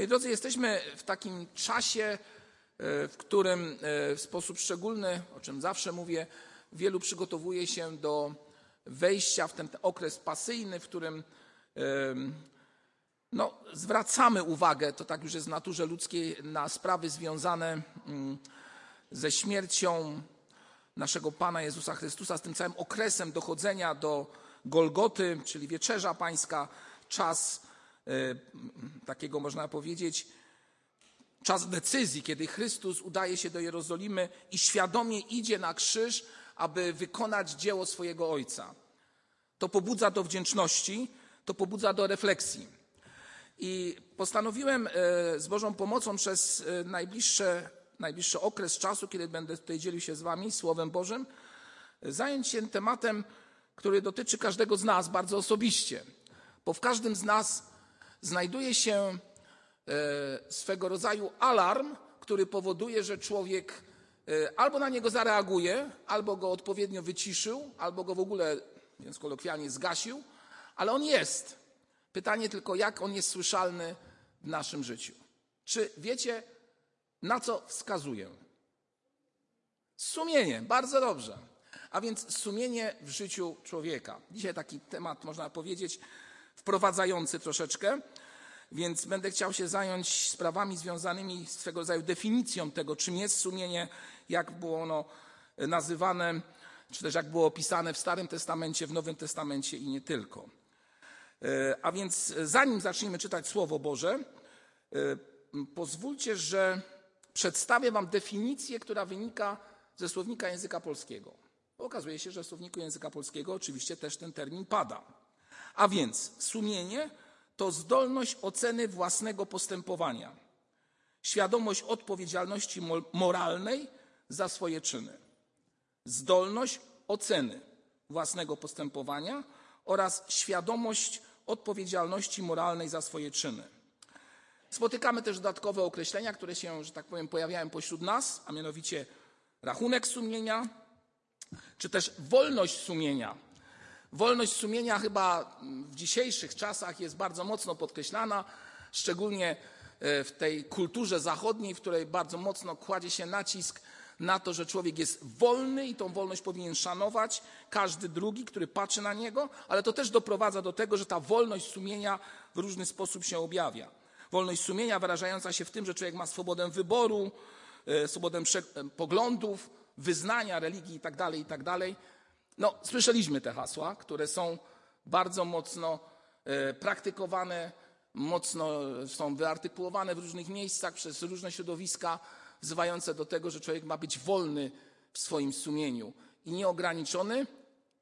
Moi drodzy, jesteśmy w takim czasie, e, w którym e, w sposób szczególny, o czym zawsze mówię, wielu przygotowuje się do wejścia w ten okres pasyjny, w którym no, zwracamy uwagę, to tak już jest w naturze ludzkiej, na sprawy związane mm, ze śmiercią naszego Pana Jezusa Chrystusa, z tym całym okresem dochodzenia do Golgoty, czyli wieczerza pańska, czas takiego można powiedzieć, czas decyzji, kiedy Chrystus udaje się do Jerozolimy i świadomie idzie na krzyż, aby wykonać dzieło swojego Ojca. To pobudza do wdzięczności, to pobudza do refleksji. I postanowiłem e, z Bożą pomocą przez e, najbliższe, najbliższy okres czasu, kiedy będę tutaj dzielił się z Wami Słowem Bożym, zająć się tematem, który dotyczy każdego z nas bardzo osobiście. Bo w każdym z nas znajduje się e, swego rodzaju alarm, który powoduje, że człowiek albo na niego zareaguje, albo go odpowiednio wyciszył, albo go w ogóle, więc kolokwialnie, zgasił, ale on jest. Pytanie tylko, jak on jest słyszalny w naszym życiu. Czy wiecie, na co wskazuję? Sumienie, bardzo dobrze. A więc sumienie w życiu człowieka. Dzisiaj taki temat, można powiedzieć, wprowadzający troszeczkę, więc będę chciał się zająć sprawami związanymi z swego rodzaju definicją tego, czym jest sumienie, jak było ono nazywane, czy też jak było opisane w Starym Testamencie, w Nowym Testamencie i nie tylko. E, a więc e, zanim zaczniemy czytać Słowo Boże, e, pozwólcie, że przedstawię Wam definicję, która wynika ze słownika języka polskiego. okazuje się, że w słowniku języka polskiego oczywiście też ten termin pada. A więc sumienie to zdolność oceny własnego postępowania, świadomość odpowiedzialności moralnej za swoje czyny, zdolność oceny własnego postępowania oraz świadomość odpowiedzialności moralnej za swoje czyny. Spotykamy też dodatkowe określenia, które się, że tak powiem, pojawiają pośród nas, a mianowicie rachunek sumienia, czy też wolność sumienia. Wolność sumienia chyba w dzisiejszych czasach jest bardzo mocno podkreślana, szczególnie e, w tej kulturze zachodniej, w której bardzo mocno kładzie się nacisk na to, że człowiek jest wolny i tą wolność powinien szanować każdy drugi, który patrzy na niego, ale to też doprowadza do tego, że ta wolność sumienia w różny sposób się objawia. Wolność sumienia wyrażająca się w tym, że człowiek ma swobodę wyboru, e, swobodę e, poglądów, wyznania, religii itd., tak itd. No, słyszeliśmy te hasła, które są bardzo mocno e, praktykowane, mocno są wyartykułowane w różnych miejscach przez różne środowiska wzywające do tego, że człowiek ma być wolny w swoim sumieniu i nieograniczony.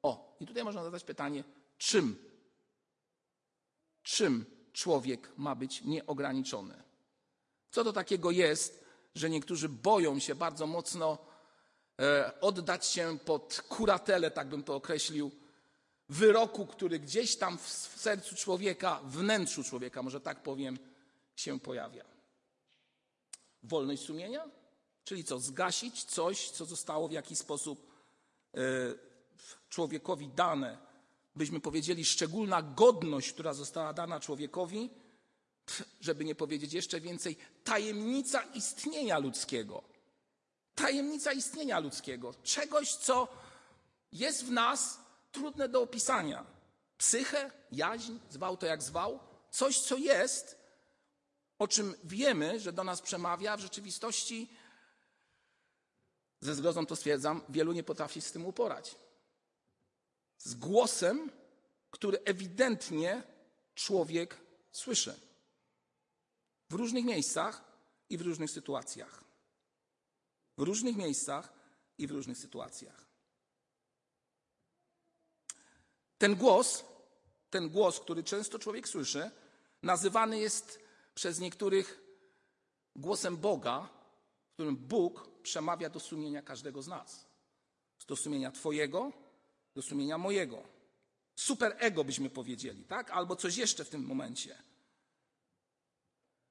O, i tutaj można zadać pytanie, czym? Czym człowiek ma być nieograniczony? Co to takiego jest, że niektórzy boją się bardzo mocno e, oddać się pod kuratelę, tak bym to określił, wyroku, który gdzieś tam w sercu człowieka, wnętrzu człowieka, może tak powiem, się pojawia. Wolność sumienia? Czyli co? Zgasić coś, co zostało w jakiś sposób e, człowiekowi dane. Byśmy powiedzieli, szczególna godność, która została dana człowiekowi, żeby nie powiedzieć jeszcze więcej, tajemnica istnienia ludzkiego. Tajemnica istnienia ludzkiego. Czegoś, co jest w nas trudne do opisania. Psychę, jaźń, zwał to jak zwał. Coś, co jest, o czym wiemy, że do nas przemawia, w rzeczywistości, ze zgrozą to stwierdzam, wielu nie potrafi z tym uporać. Z głosem, który ewidentnie człowiek słyszy. W różnych miejscach i w różnych sytuacjach. W różnych miejscach i w różnych sytuacjach. Ten głos, ten głos, który często człowiek słyszy, nazywany jest przez niektórych głosem Boga, w którym Bóg przemawia do sumienia każdego z nas. Do sumienia Twojego, do sumienia mojego. Super ego byśmy powiedzieli, tak? Albo coś jeszcze w tym momencie.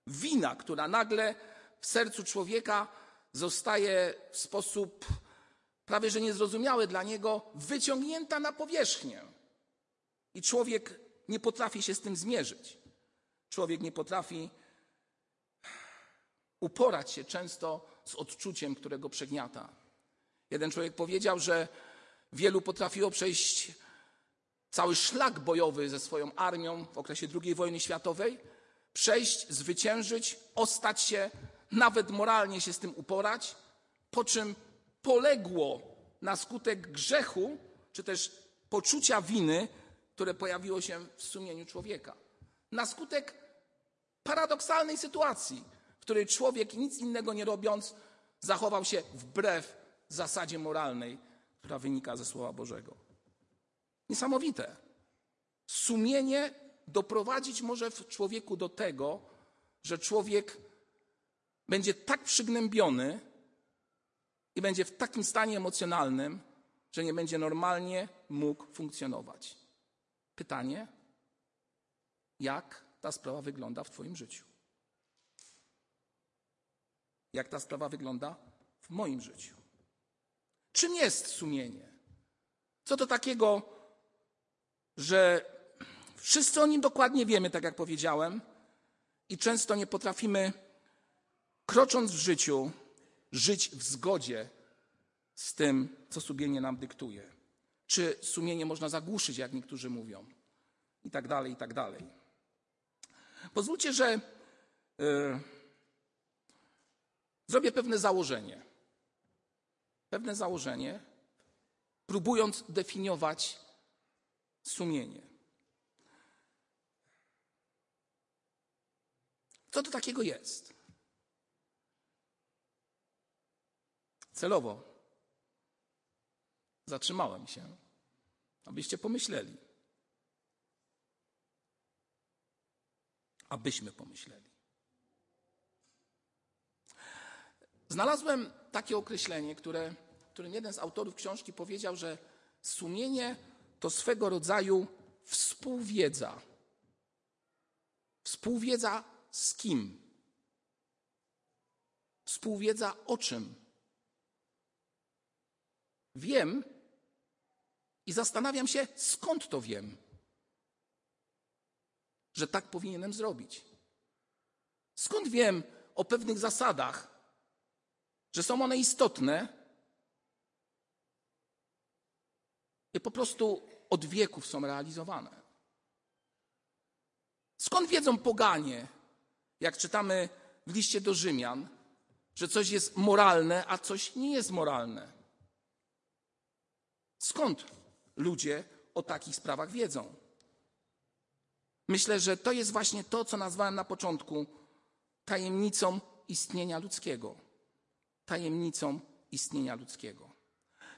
Wina, która nagle w sercu człowieka zostaje w sposób prawie że niezrozumiały dla niego wyciągnięta na powierzchnię. I człowiek nie potrafi się z tym zmierzyć. Człowiek nie potrafi uporać się często z odczuciem, którego przegniata. Jeden człowiek powiedział, że wielu potrafiło przejść cały szlak bojowy ze swoją armią w okresie II wojny światowej, przejść, zwyciężyć, ostać się, nawet moralnie się z tym uporać, po czym poległo na skutek grzechu, czy też poczucia winy, które pojawiło się w sumieniu człowieka. Na skutek paradoksalnej sytuacji, w której człowiek nic innego nie robiąc, zachował się wbrew zasadzie moralnej, która wynika ze Słowa Bożego. Niesamowite. Sumienie doprowadzić może w człowieku do tego, że człowiek będzie tak przygnębiony i będzie w takim stanie emocjonalnym, że nie będzie normalnie mógł funkcjonować. Pytanie, jak ta sprawa wygląda w Twoim życiu? Jak ta sprawa wygląda w moim życiu? Czym jest sumienie? Co to takiego, że wszyscy o nim dokładnie wiemy, tak jak powiedziałem, i często nie potrafimy, krocząc w życiu, żyć w zgodzie z tym, co sumienie nam dyktuje. Czy sumienie można zagłuszyć, jak niektórzy mówią, i tak dalej, i tak dalej. Pozwólcie, że yy, zrobię pewne założenie. Pewne założenie, próbując definiować sumienie. Co to takiego jest? Celowo zatrzymałem się, abyście pomyśleli. Abyśmy pomyśleli. Znalazłem takie określenie, które, którym jeden z autorów książki powiedział, że sumienie to swego rodzaju współwiedza. Współwiedza z kim? Współwiedza o czym? Wiem i zastanawiam się, skąd to wiem, że tak powinienem zrobić. Skąd wiem o pewnych zasadach, że są one istotne i po prostu od wieków są realizowane. Skąd wiedzą poganie, jak czytamy w liście do Rzymian, że coś jest moralne, a coś nie jest moralne? Skąd ludzie o takich sprawach wiedzą? Myślę, że to jest właśnie to, co nazwałem na początku tajemnicą istnienia ludzkiego. Tajemnicą istnienia ludzkiego.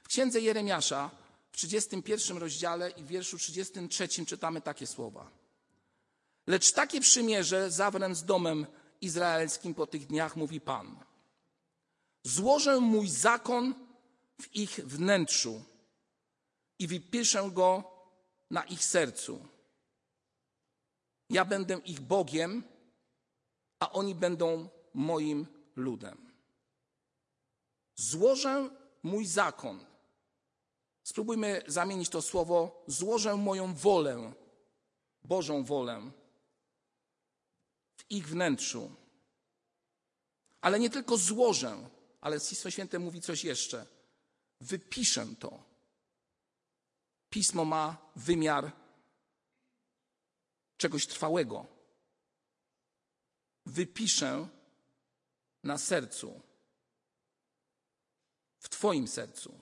W księdze Jeremiasza w 31 rozdziale i w wierszu 33 czytamy takie słowa. Lecz takie przymierze zawrę z domem izraelskim po tych dniach, mówi Pan. Złożę mój zakon w ich wnętrzu i wypiszę go na ich sercu. Ja będę ich Bogiem, a oni będą moim ludem. Złożę mój zakon. Spróbujmy zamienić to słowo. Złożę moją wolę, Bożą wolę w ich wnętrzu. Ale nie tylko złożę, ale Pismo Święte mówi coś jeszcze. Wypiszę to. Pismo ma wymiar czegoś trwałego. Wypiszę na sercu, w Twoim sercu,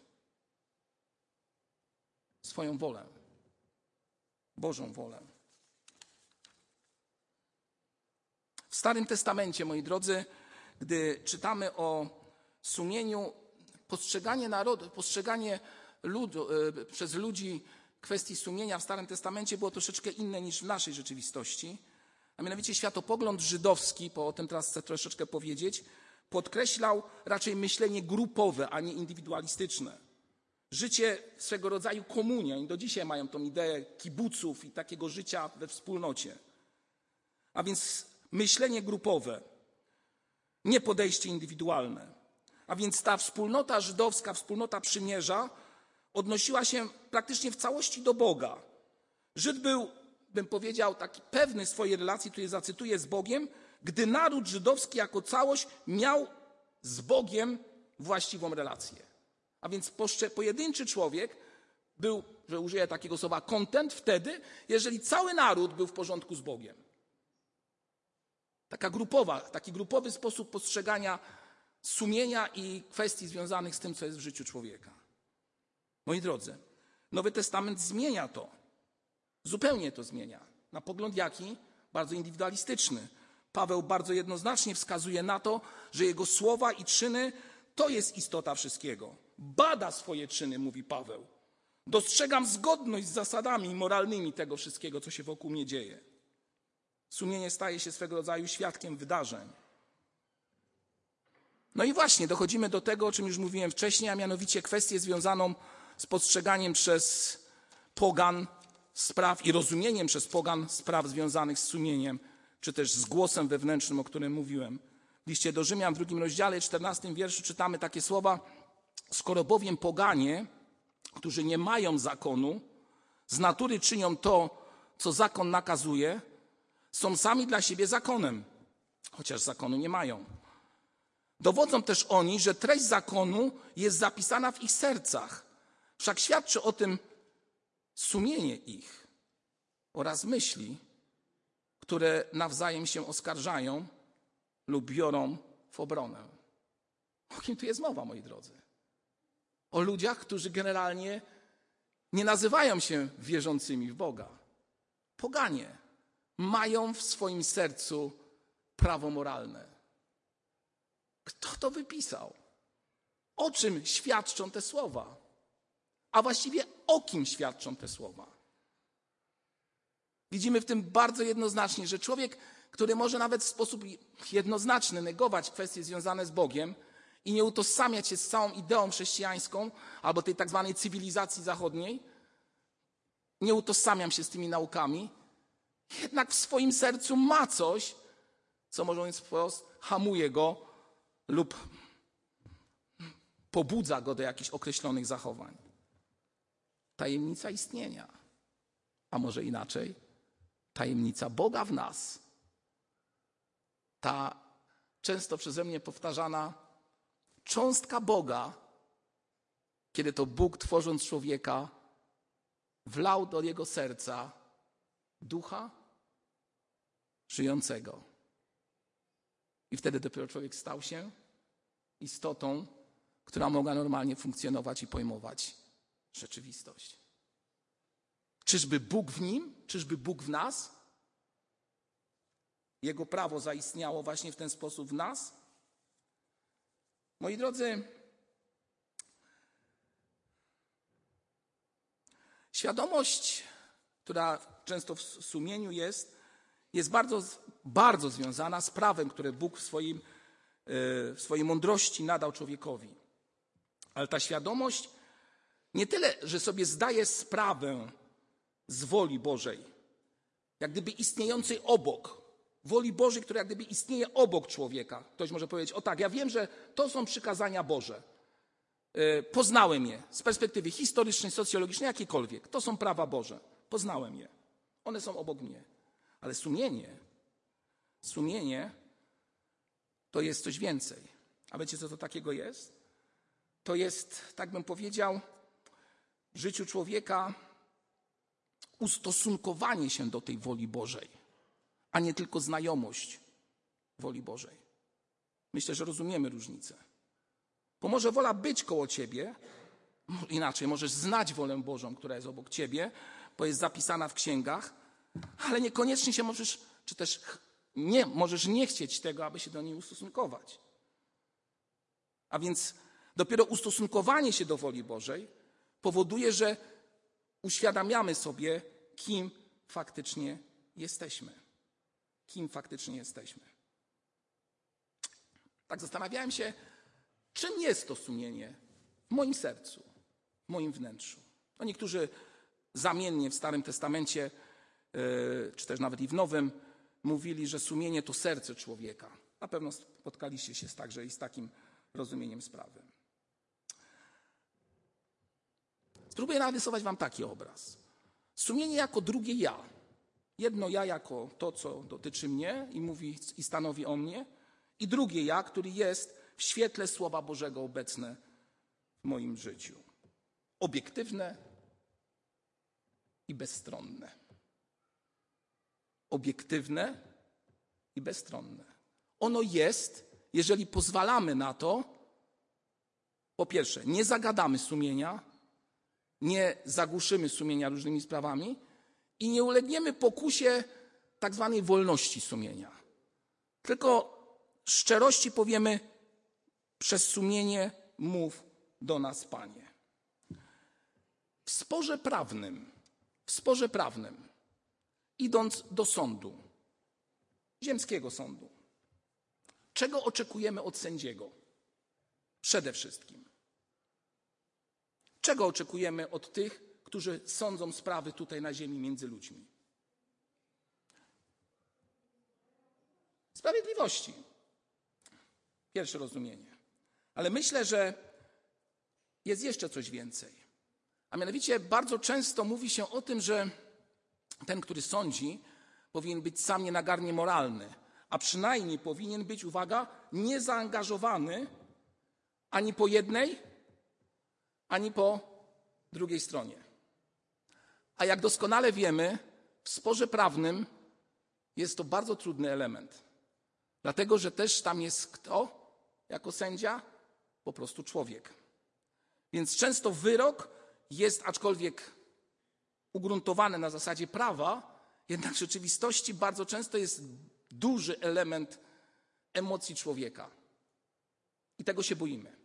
swoją wolę, Bożą wolę. W Starym Testamencie, moi drodzy, gdy czytamy o sumieniu, postrzeganie narodu, postrzeganie e, przez ludzi kwestii sumienia w Starym Testamencie było troszeczkę inne niż w naszej rzeczywistości. A mianowicie światopogląd żydowski, po o tym teraz chcę troszeczkę powiedzieć, podkreślał raczej myślenie grupowe, a nie indywidualistyczne. Życie swego rodzaju komunia. I do dzisiaj mają tą ideę kibuców i takiego życia we wspólnocie. A więc myślenie grupowe, nie podejście indywidualne. A więc ta wspólnota żydowska, wspólnota przymierza, odnosiła się praktycznie w całości do Boga. Żyd był, bym powiedział, taki pewny swojej relacji, tutaj zacytuję, z Bogiem, gdy naród żydowski jako całość miał z Bogiem właściwą relację. A więc pojedynczy człowiek był, że użyję takiego słowa, kontent wtedy, jeżeli cały naród był w porządku z Bogiem. Taka grupowa, taki grupowy sposób postrzegania sumienia i kwestii związanych z tym, co jest w życiu człowieka. Moi drodzy, Nowy Testament zmienia to. Zupełnie to zmienia. Na pogląd jaki? Bardzo indywidualistyczny. Paweł bardzo jednoznacznie wskazuje na to, że jego słowa i czyny to jest istota wszystkiego. Bada swoje czyny, mówi Paweł. Dostrzegam zgodność z zasadami moralnymi tego wszystkiego, co się wokół mnie dzieje. Sumienie staje się swego rodzaju świadkiem wydarzeń. No i właśnie dochodzimy do tego, o czym już mówiłem wcześniej, a mianowicie kwestię związaną z postrzeganiem przez pogan spraw i rozumieniem przez pogan spraw związanych z sumieniem, czy też z głosem wewnętrznym, o którym mówiłem. W liście do Rzymian w drugim rozdziale, 14 wierszu czytamy takie słowa: Skoro bowiem poganie, którzy nie mają zakonu, z natury czynią to, co zakon nakazuje, są sami dla siebie zakonem, chociaż zakonu nie mają. Dowodzą też oni, że treść zakonu jest zapisana w ich sercach. Wszak świadczy o tym sumienie ich oraz myśli, które nawzajem się oskarżają lub biorą w obronę. O kim tu jest mowa, moi drodzy? O ludziach, którzy generalnie nie nazywają się wierzącymi w Boga. Poganie mają w swoim sercu prawo moralne. Kto to wypisał? O czym świadczą te słowa? A właściwie o kim świadczą te słowa? Widzimy w tym bardzo jednoznacznie, że człowiek, który może nawet w sposób jednoznaczny negować kwestie związane z Bogiem i nie utożsamiać się z całą ideą chrześcijańską albo tej tak zwanej cywilizacji zachodniej, nie utożsamiam się z tymi naukami, jednak w swoim sercu ma coś, co mówiąc wprost, hamuje go lub pobudza go do jakichś określonych zachowań. Tajemnica istnienia, a może inaczej, tajemnica Boga w nas. Ta często przeze mnie powtarzana cząstka Boga, kiedy to Bóg tworząc człowieka, wlał do jego serca ducha żyjącego. I wtedy dopiero człowiek stał się istotą, która mogła normalnie funkcjonować i pojmować rzeczywistość. Czyżby Bóg w nim? Czyżby Bóg w nas? Jego prawo zaistniało właśnie w ten sposób w nas? Moi drodzy, świadomość, która często w sumieniu jest, jest bardzo, bardzo związana z prawem, które Bóg w, swoim, e, w swojej mądrości nadał człowiekowi. Ale ta świadomość nie tyle, że sobie zdaje sprawę z woli Bożej, jak gdyby istniejącej obok, woli Bożej, która jak gdyby istnieje obok człowieka. Ktoś może powiedzieć, o tak, ja wiem, że to są przykazania Boże. E, poznałem je z perspektywy historycznej, socjologicznej, jakiejkolwiek. To są prawa Boże. Poznałem je. One są obok mnie. Ale sumienie, sumienie to jest coś więcej. A wiecie, co to takiego jest? To jest, tak bym powiedział, życiu człowieka ustosunkowanie się do tej woli Bożej, a nie tylko znajomość woli Bożej. Myślę, że rozumiemy różnicę. Bo może wola być koło ciebie, inaczej, możesz znać wolę Bożą, która jest obok ciebie, bo jest zapisana w księgach, ale niekoniecznie się możesz, czy też nie, możesz nie chcieć tego, aby się do niej ustosunkować. A więc dopiero ustosunkowanie się do woli Bożej powoduje, że uświadamiamy sobie, kim faktycznie jesteśmy. Kim faktycznie jesteśmy. Tak zastanawiałem się, czym jest to sumienie w moim sercu, w moim wnętrzu. No niektórzy zamiennie w Starym Testamencie E, czy też nawet i w Nowym, mówili, że sumienie to serce człowieka. Na pewno spotkaliście się także i z takim rozumieniem sprawy. Spróbuję narysować wam taki obraz. Sumienie jako drugie ja. Jedno ja jako to, co dotyczy mnie i mówi i stanowi o mnie, i drugie ja, który jest w świetle Słowa Bożego obecne w moim życiu. Obiektywne i bezstronne. Obiektywne i bezstronne. Ono jest, jeżeli pozwalamy na to, po pierwsze, nie zagadamy sumienia, nie zagłuszymy sumienia różnymi sprawami i nie ulegniemy pokusie tak zwanej wolności sumienia. Tylko szczerości powiemy, przez sumienie mów do nas, Panie. W sporze prawnym, w sporze prawnym, idąc do sądu, ziemskiego sądu, czego oczekujemy od sędziego? Przede wszystkim. Czego oczekujemy od tych, którzy sądzą sprawy tutaj na ziemi między ludźmi? Sprawiedliwości. Pierwsze rozumienie. Ale myślę, że jest jeszcze coś więcej. A mianowicie bardzo często mówi się o tym, że ten, który sądzi, powinien być sam nienagarnie moralny, a przynajmniej powinien być, uwaga, niezaangażowany ani po jednej, ani po drugiej stronie. A jak doskonale wiemy, w sporze prawnym jest to bardzo trudny element. Dlatego, że też tam jest kto jako sędzia? Po prostu człowiek. Więc często wyrok jest, aczkolwiek ugruntowany na zasadzie prawa, jednak w rzeczywistości bardzo często jest duży element emocji człowieka. I tego się boimy.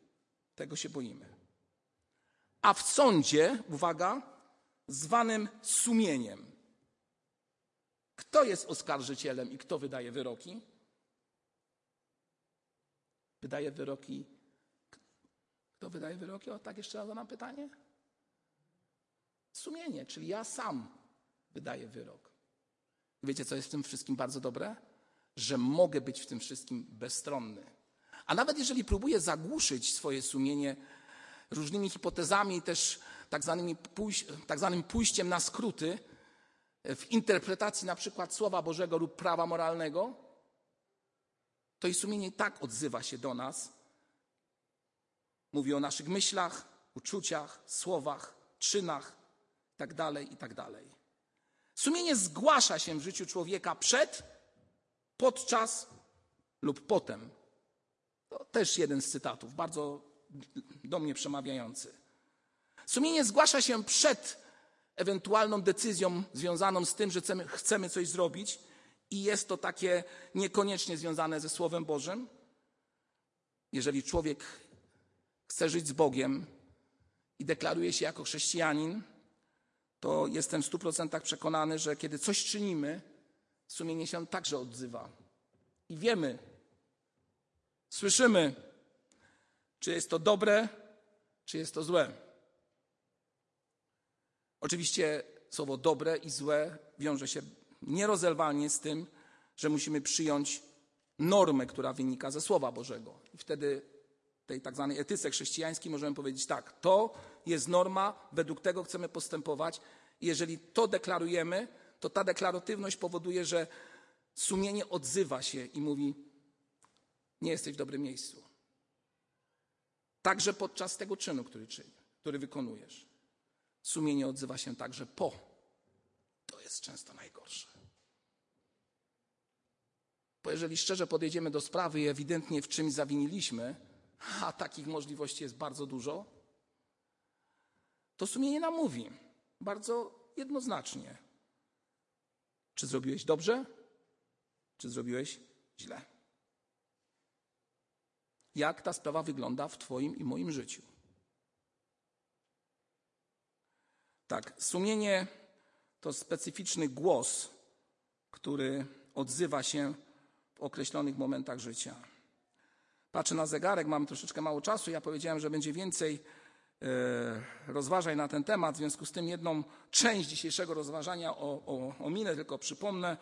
Tego się boimy. A w sądzie, uwaga, zwanym sumieniem. Kto jest oskarżycielem i kto wydaje wyroki? Wydaje wyroki. Kto wydaje wyroki? O, tak jeszcze raz mam pytanie. Sumienie, czyli ja sam wydaję wyrok. Wiecie, co jest w tym wszystkim bardzo dobre? Że mogę być w tym wszystkim bezstronny. A nawet jeżeli próbuję zagłuszyć swoje sumienie różnymi hipotezami, też tak, zwanymi pójś, tak zwanym pójściem na skróty w interpretacji na przykład Słowa Bożego lub prawa moralnego, to i sumienie tak odzywa się do nas. Mówi o naszych myślach, uczuciach, słowach, czynach itd., tak itd. Tak sumienie zgłasza się w życiu człowieka przed, podczas lub potem. To też jeden z cytatów, bardzo do mnie przemawiający. Sumienie zgłasza się przed ewentualną decyzją związaną z tym, że chcemy, coś zrobić i jest to takie niekoniecznie związane ze Słowem Bożym. Jeżeli człowiek chce żyć z Bogiem i deklaruje się jako chrześcijanin, to jestem w stu procentach przekonany, że kiedy coś czynimy, sumienie się także odzywa. I wiemy, słyszymy, czy jest to dobre, czy jest to złe. Oczywiście słowo dobre i złe wiąże się nierozerwalnie z tym, że musimy przyjąć normę, która wynika ze Słowa Bożego. I wtedy tej tak zwanej etyce chrześcijańskiej możemy powiedzieć tak, to jest norma, według tego chcemy postępować. I jeżeli to deklarujemy, to ta deklaratywność powoduje, że sumienie odzywa się i mówi: Nie jesteś w dobrym miejscu. Także podczas tego czynu, który, który wykonujesz. Sumienie odzywa się także po. To jest często najgorsze. Bo jeżeli szczerze podejdziemy do sprawy i ewidentnie w czymś zawiniliśmy, a takich możliwości jest bardzo dużo, to sumienie nam mówi bardzo jednoznacznie, czy zrobiłeś dobrze, czy zrobiłeś źle. Jak ta sprawa wygląda w Twoim i moim życiu? Tak, sumienie to specyficzny głos, który odzywa się w określonych momentach życia. Patrzę na zegarek, mam troszeczkę mało czasu. Ja powiedziałem, że będzie więcej e, rozważań na ten temat. W związku z tym jedną część dzisiejszego rozważania ominę, tylko przypomnę,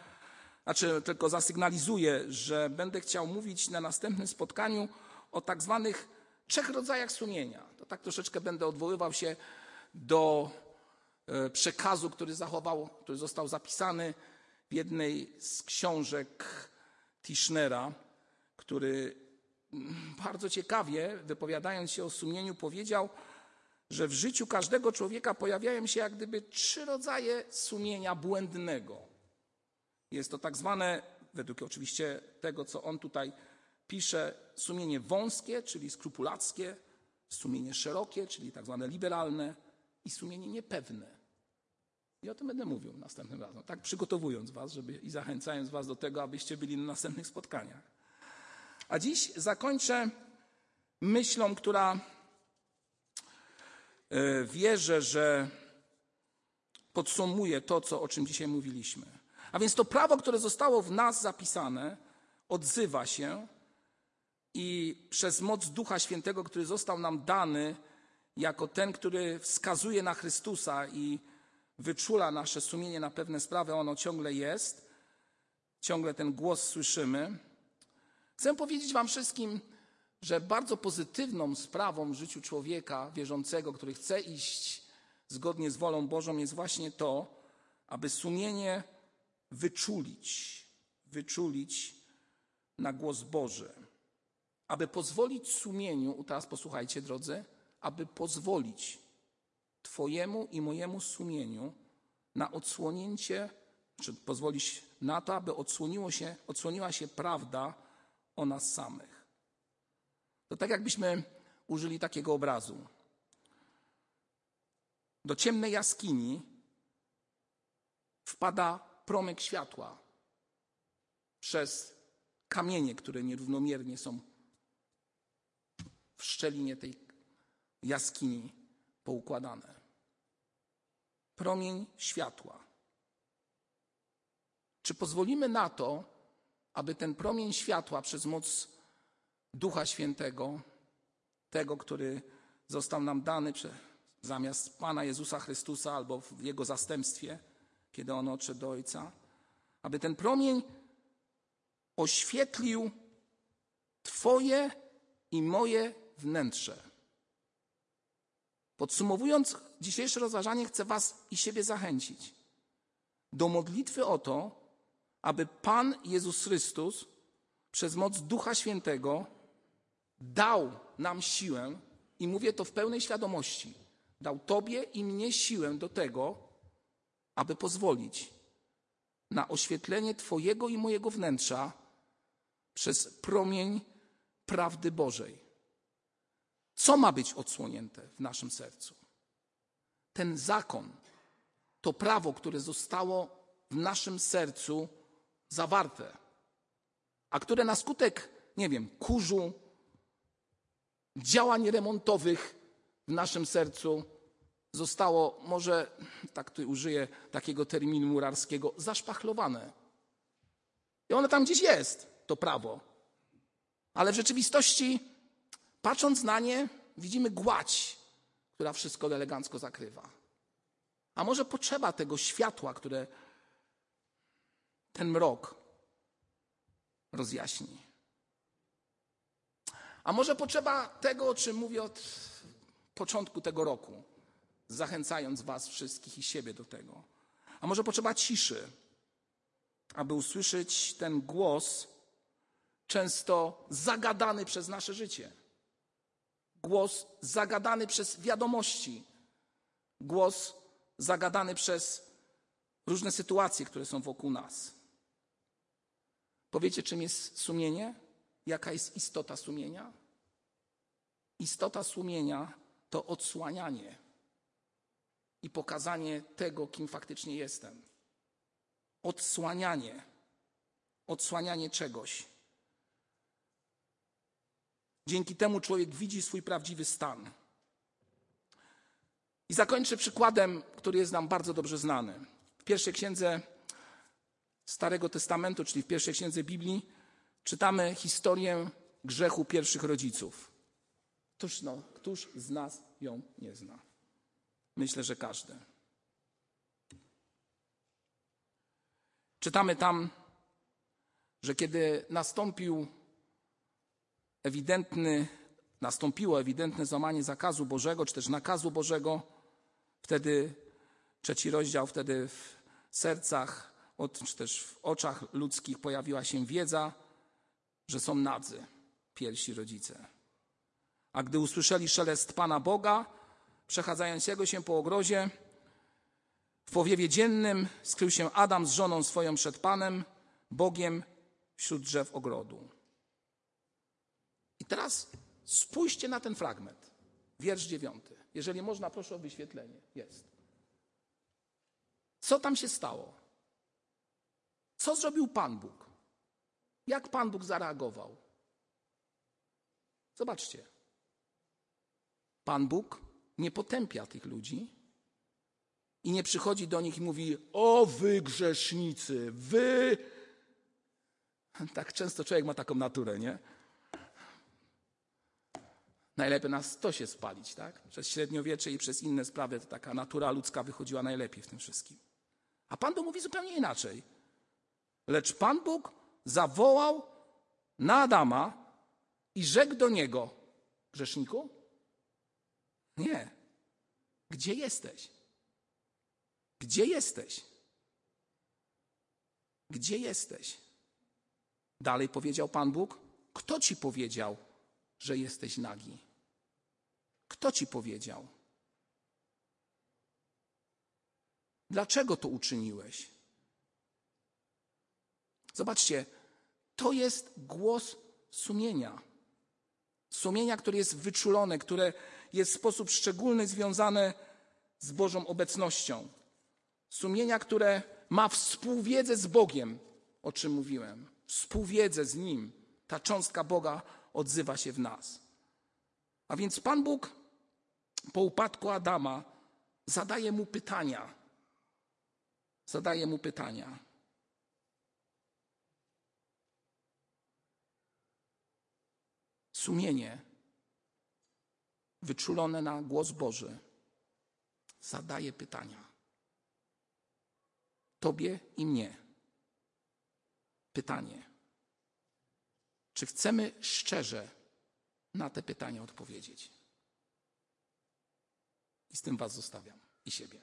znaczy tylko zasygnalizuję, że będę chciał mówić na następnym spotkaniu o tak zwanych trzech rodzajach sumienia. To tak troszeczkę będę odwoływał się do e, przekazu, który zachował, który został zapisany w jednej z książek Tischnera, który bardzo ciekawie, wypowiadając się o sumieniu, powiedział, że w życiu każdego człowieka pojawiają się jak gdyby trzy rodzaje sumienia błędnego. Jest to tak zwane, według oczywiście tego, co on tutaj pisze, sumienie wąskie, czyli skrupulackie, sumienie szerokie, czyli tak zwane liberalne i sumienie niepewne. I o tym będę mówił następnym razem, tak przygotowując was żeby, i zachęcając was do tego, abyście byli na następnych spotkaniach. A dziś zakończę myślą, która e, wierzę, że podsumuje to, co, o czym dzisiaj mówiliśmy. A więc to prawo, które zostało w nas zapisane, odzywa się i przez moc Ducha Świętego, który został nam dany, jako ten, który wskazuje na Chrystusa i wyczula nasze sumienie na pewne sprawy, ono ciągle jest, ciągle ten głos słyszymy. Chcę powiedzieć Wam wszystkim, że bardzo pozytywną sprawą w życiu człowieka wierzącego, który chce iść zgodnie z wolą Bożą, jest właśnie to, aby sumienie wyczulić, wyczulić na głos Boży. Aby pozwolić sumieniu, teraz posłuchajcie drodzy, aby pozwolić Twojemu i mojemu sumieniu na odsłonięcie, czy pozwolić na to, aby odsłoniło się, odsłoniła się prawda o nas samych. To tak jakbyśmy użyli takiego obrazu. Do ciemnej jaskini wpada promyk światła przez kamienie, które nierównomiernie są w szczelinie tej jaskini poukładane. Promień światła. Czy pozwolimy na to, aby ten promień światła przez moc Ducha Świętego, tego, który został nam dany zamiast Pana Jezusa Chrystusa albo w Jego zastępstwie, kiedy On odszedł do Ojca, aby ten promień oświetlił Twoje i moje wnętrze. Podsumowując dzisiejsze rozważanie, chcę Was i siebie zachęcić do modlitwy o to, aby Pan Jezus Chrystus przez moc Ducha Świętego dał nam siłę, i mówię to w pełnej świadomości, dał Tobie i mnie siłę do tego, aby pozwolić na oświetlenie Twojego i mojego wnętrza przez promień prawdy Bożej. Co ma być odsłonięte w naszym sercu? Ten zakon, to prawo, które zostało w naszym sercu zawarte, a które na skutek, nie wiem, kurzu, działań remontowych w naszym sercu zostało, może tak tu użyję takiego terminu murarskiego, zaszpachlowane. I ono tam gdzieś jest, to prawo. Ale w rzeczywistości Patrząc na nie, widzimy gładź, która wszystko elegancko zakrywa. A może potrzeba tego światła, które ten mrok rozjaśni. A może potrzeba tego, o czym mówię od początku tego roku, zachęcając Was wszystkich i siebie do tego. A może potrzeba ciszy, aby usłyszeć ten głos, często zagadany przez nasze życie głos zagadany przez wiadomości, głos zagadany przez różne sytuacje, które są wokół nas. Powiecie, czym jest sumienie? Jaka jest istota sumienia? Istota sumienia to odsłanianie i pokazanie tego, kim faktycznie jestem. Odsłanianie, odsłanianie czegoś. Dzięki temu człowiek widzi swój prawdziwy stan. I zakończę przykładem, który jest nam bardzo dobrze znany. W pierwszej księdze Starego Testamentu, czyli w pierwszej księdze Biblii, czytamy historię grzechu pierwszych rodziców. Któż, no, któż z nas ją nie zna? Myślę, że każdy. Czytamy tam, że kiedy nastąpił ewidentny, nastąpiło ewidentne złamanie zakazu Bożego, czy też nakazu Bożego, wtedy trzeci rozdział, wtedy w sercach czy też w oczach ludzkich pojawiła się wiedza, że są nadzy pierwsi rodzice. A gdy usłyszeli szelest Pana Boga, przechadzającego się po ogrodzie, w powiewie dziennym skrył się Adam z żoną swoją przed Panem, Bogiem, wśród drzew ogrodu. Teraz spójrzcie na ten fragment. Wiersz dziewiąty. Jeżeli można, proszę o wyświetlenie. Jest. Co tam się stało? Co zrobił Pan Bóg? Jak Pan Bóg zareagował? Zobaczcie. Pan Bóg nie potępia tych ludzi i nie przychodzi do nich i mówi: O wy grzesznicy, wy. Tak często człowiek ma taką naturę, nie? Najlepiej nas to się spalić, tak? Przez średniowiecze i przez inne sprawy to taka natura ludzka wychodziła najlepiej w tym wszystkim. A Pan Bóg mówi zupełnie inaczej. Lecz Pan Bóg zawołał na Adama i rzekł do niego: Grzeszniku? Nie. Gdzie jesteś? Gdzie jesteś? Gdzie jesteś? Dalej powiedział Pan Bóg: Kto ci powiedział, że jesteś nagi? Kto ci powiedział? Dlaczego to uczyniłeś? Zobaczcie, to jest głos sumienia. Sumienia, które jest wyczulone, które jest w sposób szczególny związane z Bożą obecnością. Sumienia, które ma współwiedzę z Bogiem, o czym mówiłem. Współwiedzę z Nim. Ta cząstka Boga odzywa się w nas. A więc Pan Bóg po upadku Adama zadaje mu pytania. Zadaje mu pytania. Sumienie wyczulone na głos Boży zadaje pytania. Tobie i mnie. Pytanie. Czy chcemy szczerze na te pytania odpowiedzieć? I z tym Was zostawiam i siebie.